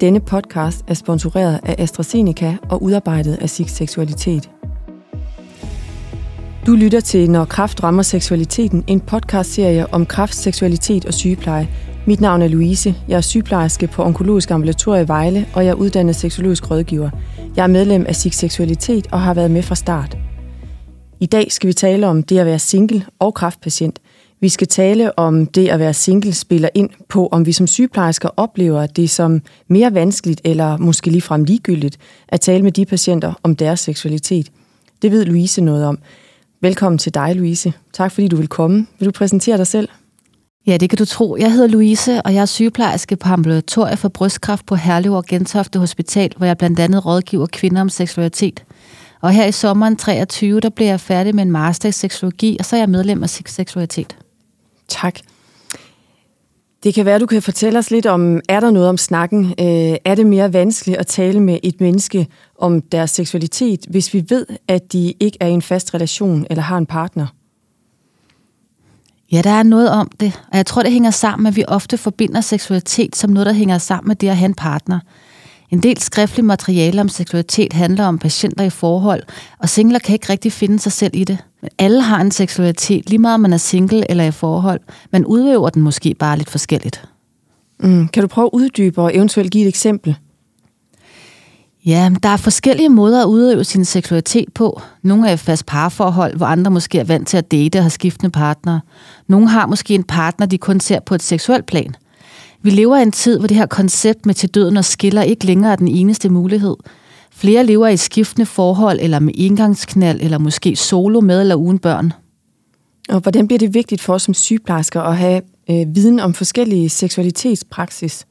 Denne podcast er sponsoreret af AstraZeneca og udarbejdet af SIG Seksualitet. Du lytter til Når kraft rammer seksualiteten, en podcastserie om kraft, seksualitet og sygepleje. Mit navn er Louise. Jeg er sygeplejerske på Onkologisk Ambulatorie i Vejle, og jeg er uddannet seksologisk rådgiver. Jeg er medlem af SIG Seksualitet og har været med fra start. I dag skal vi tale om det at være single og kraftpatient – vi skal tale om det at være single spiller ind på, om vi som sygeplejersker oplever det som mere vanskeligt eller måske ligefrem ligegyldigt at tale med de patienter om deres seksualitet. Det ved Louise noget om. Velkommen til dig, Louise. Tak fordi du vil komme. Vil du præsentere dig selv? Ja, det kan du tro. Jeg hedder Louise, og jeg er sygeplejerske på ambulatoriet for brystkræft på Herlev og Gentofte Hospital, hvor jeg blandt andet rådgiver kvinder om seksualitet. Og her i sommeren 23, der bliver jeg færdig med en master i seksologi, og så er jeg medlem af seksualitet. Tak. Det kan være, du kan fortælle os lidt om, er der noget om snakken? Øh, er det mere vanskeligt at tale med et menneske om deres seksualitet, hvis vi ved, at de ikke er i en fast relation eller har en partner? Ja, der er noget om det, og jeg tror, det hænger sammen med, at vi ofte forbinder seksualitet som noget, der hænger sammen med det at have en partner. En del skriftlig materiale om seksualitet handler om patienter i forhold, og singler kan ikke rigtig finde sig selv i det. Men alle har en seksualitet, lige meget om man er single eller i forhold. Man udøver den måske bare lidt forskelligt. Mm. Kan du prøve at uddybe og eventuelt give et eksempel? Ja, der er forskellige måder at udøve sin seksualitet på. Nogle er i fast parforhold, hvor andre måske er vant til at date og have skiftende partnere. Nogle har måske en partner, de kun ser på et seksuelt plan – vi lever i en tid, hvor det her koncept med til døden og skiller ikke længere er den eneste mulighed. Flere lever i skiftende forhold, eller med engangsknald, eller måske solo med eller uden børn. Og hvordan bliver det vigtigt for os som sygeplejersker at have øh, viden om forskellige seksualitetspraksis?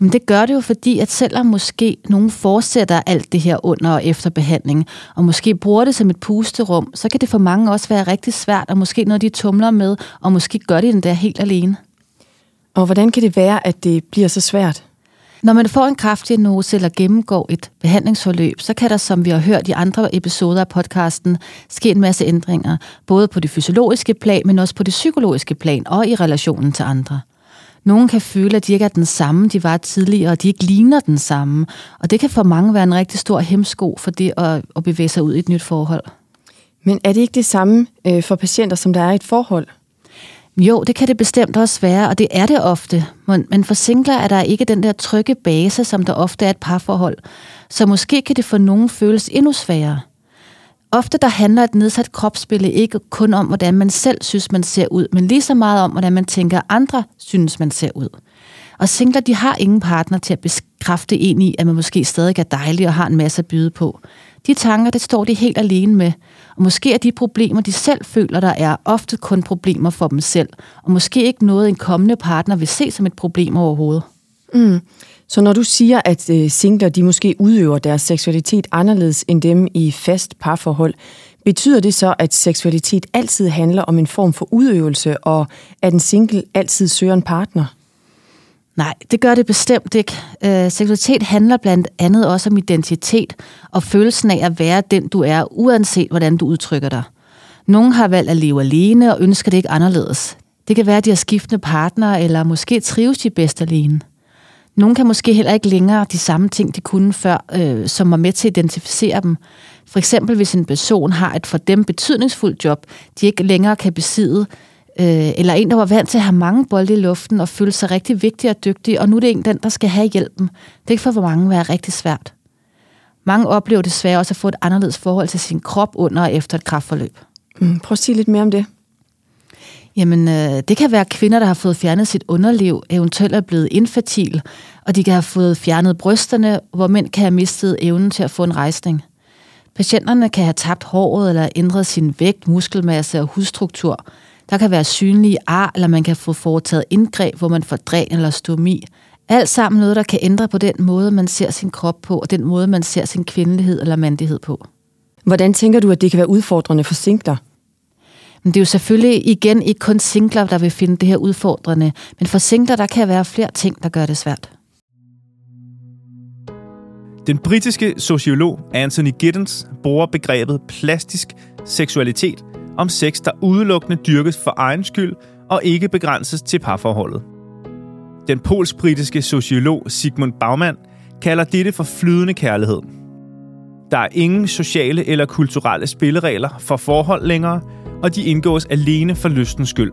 Jamen det gør det jo, fordi at selvom måske nogen fortsætter alt det her under og efter behandling, og måske bruger det som et pusterum, så kan det for mange også være rigtig svært, og måske noget, de tumler med, og måske gør de den der helt alene. Og hvordan kan det være, at det bliver så svært? Når man får en kraftdiagnose eller gennemgår et behandlingsforløb, så kan der, som vi har hørt i andre episoder af podcasten, ske en masse ændringer, både på det fysiologiske plan, men også på det psykologiske plan og i relationen til andre. Nogle kan føle, at de ikke er den samme, de var tidligere, og de ikke ligner den samme. Og det kan for mange være en rigtig stor hemsko for det at, at bevæge sig ud i et nyt forhold. Men er det ikke det samme øh, for patienter, som der er i et forhold? Jo, det kan det bestemt også være, og det er det ofte. Men for singler er der ikke den der trygge base, som der ofte er et parforhold. Så måske kan det for nogen føles endnu sværere. Ofte der handler et nedsat kropsbillede ikke kun om, hvordan man selv synes, man ser ud, men lige så meget om, hvordan man tænker, andre synes, man ser ud. Og singler, de har ingen partner til at bekræfte en i, at man måske stadig er dejlig og har en masse at byde på. De tanker, det står de helt alene med. Og måske er de problemer, de selv føler, der er, ofte kun problemer for dem selv. Og måske ikke noget, en kommende partner vil se som et problem overhovedet. Mm. Så når du siger, at øh, singler de måske udøver deres seksualitet anderledes end dem i fast parforhold, betyder det så, at seksualitet altid handler om en form for udøvelse, og at en single altid søger en partner? Nej, det gør det bestemt ikke. Øh, seksualitet handler blandt andet også om identitet og følelsen af at være den, du er, uanset hvordan du udtrykker dig. Nogle har valgt at leve alene og ønsker det ikke anderledes. Det kan være, at de har skiftende partnere, eller måske trives de bedst alene. Nogle kan måske heller ikke længere de samme ting, de kunne før, øh, som var med til at identificere dem. For eksempel hvis en person har et for dem betydningsfuldt job, de ikke længere kan besidde, øh, eller en, der var vant til at have mange bolde i luften og føle sig rigtig vigtig og dygtig, og nu er det en, den, der skal have hjælpen. Det kan for mange være rigtig svært. Mange oplever desværre også at få et anderledes forhold til sin krop under og efter et kraftforløb. Mm, prøv at sige lidt mere om det. Jamen, øh, det kan være kvinder, der har fået fjernet sit underliv, eventuelt er blevet infertil, og de kan have fået fjernet brysterne, hvor mænd kan have mistet evnen til at få en rejsning. Patienterne kan have tabt håret eller ændret sin vægt, muskelmasse og hudstruktur, der kan være synlige ar, eller man kan få foretaget indgreb, hvor man får dræn eller stomi. Alt sammen noget, der kan ændre på den måde, man ser sin krop på, og den måde, man ser sin kvindelighed eller mandighed på. Hvordan tænker du, at det kan være udfordrende for singler? Men det er jo selvfølgelig igen ikke kun singler, der vil finde det her udfordrende, men for singler, der kan være flere ting, der gør det svært. Den britiske sociolog Anthony Giddens bruger begrebet plastisk seksualitet om sex, der udelukkende dyrkes for egen skyld og ikke begrænses til parforholdet. Den polsk-britiske sociolog Sigmund Baumann kalder dette for flydende kærlighed. Der er ingen sociale eller kulturelle spilleregler for forhold længere, og de indgås alene for lystens skyld.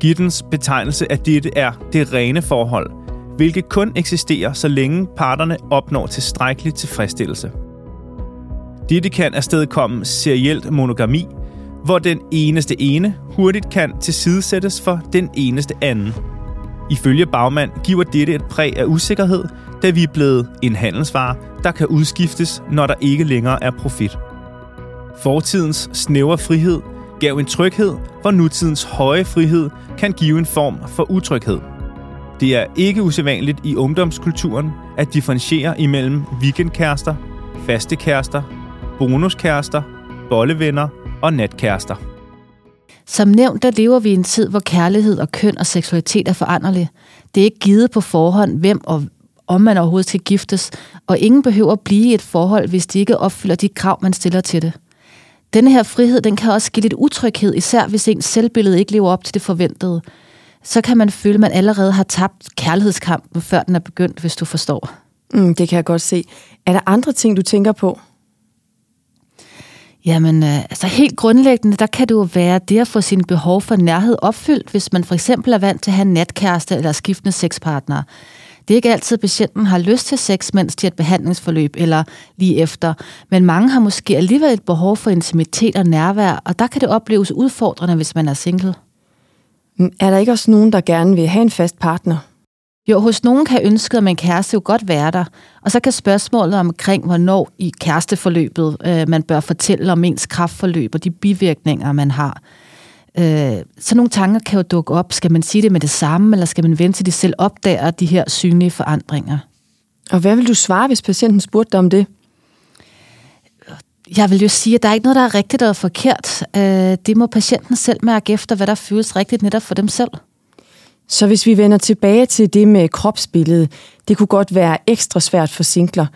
Giddens betegnelse af dette er det rene forhold, hvilket kun eksisterer, så længe parterne opnår tilstrækkelig tilfredsstillelse. Dette kan afstedkomme serielt monogami, hvor den eneste ene hurtigt kan tilsidesættes for den eneste anden. Ifølge Bagmand giver dette et præg af usikkerhed, da vi er blevet en handelsvare, der kan udskiftes, når der ikke længere er profit. Fortidens snævre frihed gav en tryghed, hvor nutidens høje frihed kan give en form for utryghed. Det er ikke usædvanligt i ungdomskulturen at differentiere imellem weekendkærester, faste kærester, bonuskærester, bollevenner og natkærester. Som nævnt, der lever vi i en tid, hvor kærlighed og køn og seksualitet er foranderlig. Det er ikke givet på forhånd, hvem og om man overhovedet skal giftes, og ingen behøver at blive i et forhold, hvis de ikke opfylder de krav, man stiller til det. Denne her frihed, den kan også give lidt utryghed, især hvis ens selvbillede ikke lever op til det forventede. Så kan man føle, at man allerede har tabt kærlighedskampen, før den er begyndt, hvis du forstår. Mm, det kan jeg godt se. Er der andre ting, du tænker på? Jamen, øh, altså helt grundlæggende, der kan det jo være det at få sine behov for nærhed opfyldt, hvis man for eksempel er vant til at have en natkæreste eller skiftende sexpartnere. Det er ikke altid, at patienten har lyst til sex, mens de er et behandlingsforløb eller lige efter, men mange har måske alligevel et behov for intimitet og nærvær, og der kan det opleves udfordrende, hvis man er single. Mm, er der ikke også nogen, der gerne vil have en fast partner? Jo, hos nogen kan ønsket om en kæreste jo godt være der, og så kan spørgsmålet omkring, hvornår i kæresteforløbet øh, man bør fortælle om ens kraftforløb og de bivirkninger, man har. Øh, så nogle tanker kan jo dukke op. Skal man sige det med det samme, eller skal man vente til de selv opdager de her synlige forandringer? Og hvad vil du svare, hvis patienten spurgte dig om det? Jeg vil jo sige, at der er ikke noget, der er rigtigt og forkert. Øh, det må patienten selv mærke efter, hvad der føles rigtigt netop for dem selv. Så hvis vi vender tilbage til det med kropsbilledet, det kunne godt være ekstra svært for singler.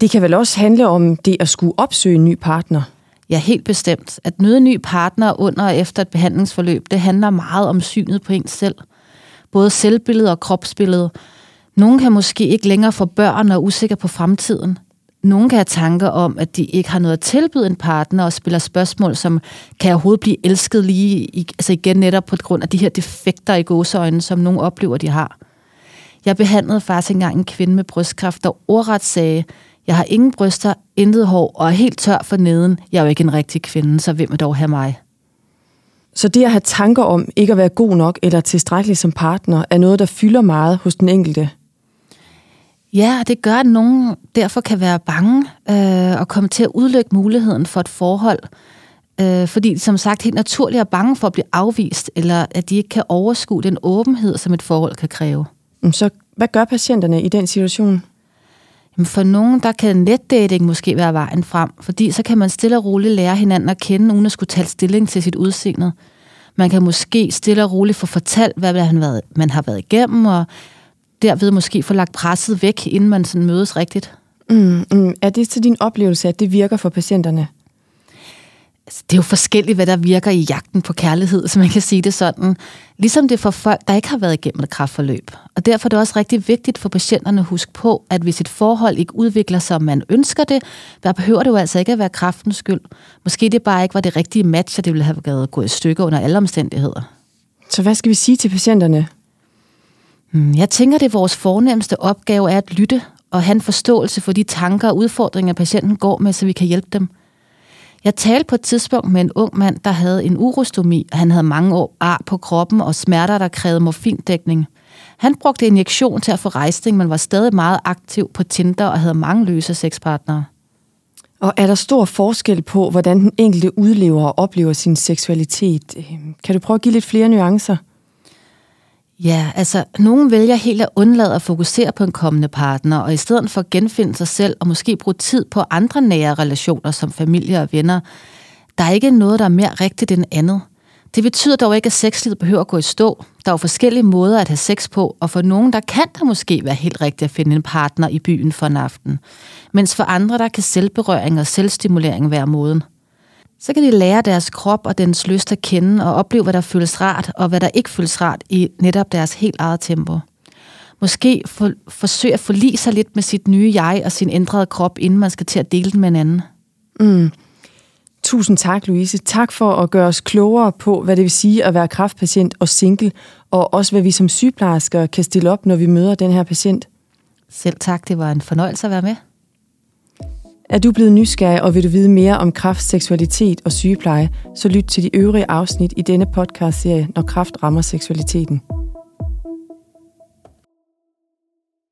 Det kan vel også handle om det at skulle opsøge en ny partner? Ja, helt bestemt. At møde en ny partner under og efter et behandlingsforløb, det handler meget om synet på ens selv. Både selvbillede og kropsbillede. Nogle kan måske ikke længere få børn og er usikre på fremtiden. Nogle kan have tanker om, at de ikke har noget at tilbyde en partner og spiller spørgsmål, som kan jeg overhovedet blive elsket lige altså igen netop på grund af de her defekter i gåseøjne, som nogen oplever, de har. Jeg behandlede faktisk engang en kvinde med brystkræft, der ordret sagde, jeg har ingen bryster, intet hår og er helt tør for neden. Jeg er jo ikke en rigtig kvinde, så hvem vil dog have mig? Så det at have tanker om ikke at være god nok eller tilstrækkelig som partner, er noget, der fylder meget hos den enkelte? Ja, det gør, at nogen derfor kan være bange øh, og komme til at udlægge muligheden for et forhold, øh, fordi som sagt helt naturligt er bange for at blive afvist, eller at de ikke kan overskue den åbenhed, som et forhold kan kræve. Så hvad gør patienterne i den situation? For nogen, der kan netdating måske være vejen frem, fordi så kan man stille og roligt lære hinanden at kende, uden at skulle tage stilling til sit udseende. Man kan måske stille og roligt få fortalt, hvad man har været igennem, og derved måske få lagt presset væk, inden man sådan mødes rigtigt. Mm, mm. Er det til din oplevelse, at det virker for patienterne? Altså, det er jo forskelligt, hvad der virker i jagten på kærlighed, så man kan sige det sådan. Ligesom det for folk, der ikke har været igennem et kraftforløb. Og derfor er det også rigtig vigtigt for patienterne at huske på, at hvis et forhold ikke udvikler sig, som man ønsker det, der behøver det jo altså ikke at være kraftens skyld. Måske det bare ikke var det rigtige match, og det ville have gået i stykker under alle omstændigheder. Så hvad skal vi sige til patienterne? Hmm, jeg tænker, det er vores fornemmeste opgave er at lytte og have en forståelse for de tanker og udfordringer, patienten går med, så vi kan hjælpe dem. Jeg talte på et tidspunkt med en ung mand, der havde en urostomi, og han havde mange år ar på kroppen og smerter, der krævede morfindækning. Han brugte injektion til at få rejsning, men var stadig meget aktiv på Tinder og havde mange løse sexpartnere. Og er der stor forskel på, hvordan den enkelte udlever og oplever sin seksualitet? Øhm, kan du prøve at give lidt flere nuancer? Ja, altså, nogen vælger helt at undlade at fokusere på en kommende partner, og i stedet for at genfinde sig selv og måske bruge tid på andre nære relationer som familie og venner, der er ikke noget, der er mere rigtigt end andet. Det betyder dog ikke, at sexlivet behøver at gå i stå. Der er jo forskellige måder at have sex på, og for nogen, der kan det måske være helt rigtigt at finde en partner i byen for en aften. Mens for andre, der kan selvberøring og selvstimulering være moden. Så kan de lære deres krop og dens lyst at kende og opleve, hvad der føles rart og hvad der ikke føles rart i netop deres helt eget tempo. Måske for, forsøge at forlige sig lidt med sit nye jeg og sin ændrede krop, inden man skal til at dele den med en anden. Mm. Tusind tak, Louise. Tak for at gøre os klogere på, hvad det vil sige at være kraftpatient og single, og også hvad vi som sygeplejersker kan stille op, når vi møder den her patient. Selv tak, det var en fornøjelse at være med. Er du blevet nysgerrig, og vil du vide mere om kraft, seksualitet og sygepleje, så lyt til de øvrige afsnit i denne podcast-serie, Når kraft rammer seksualiteten.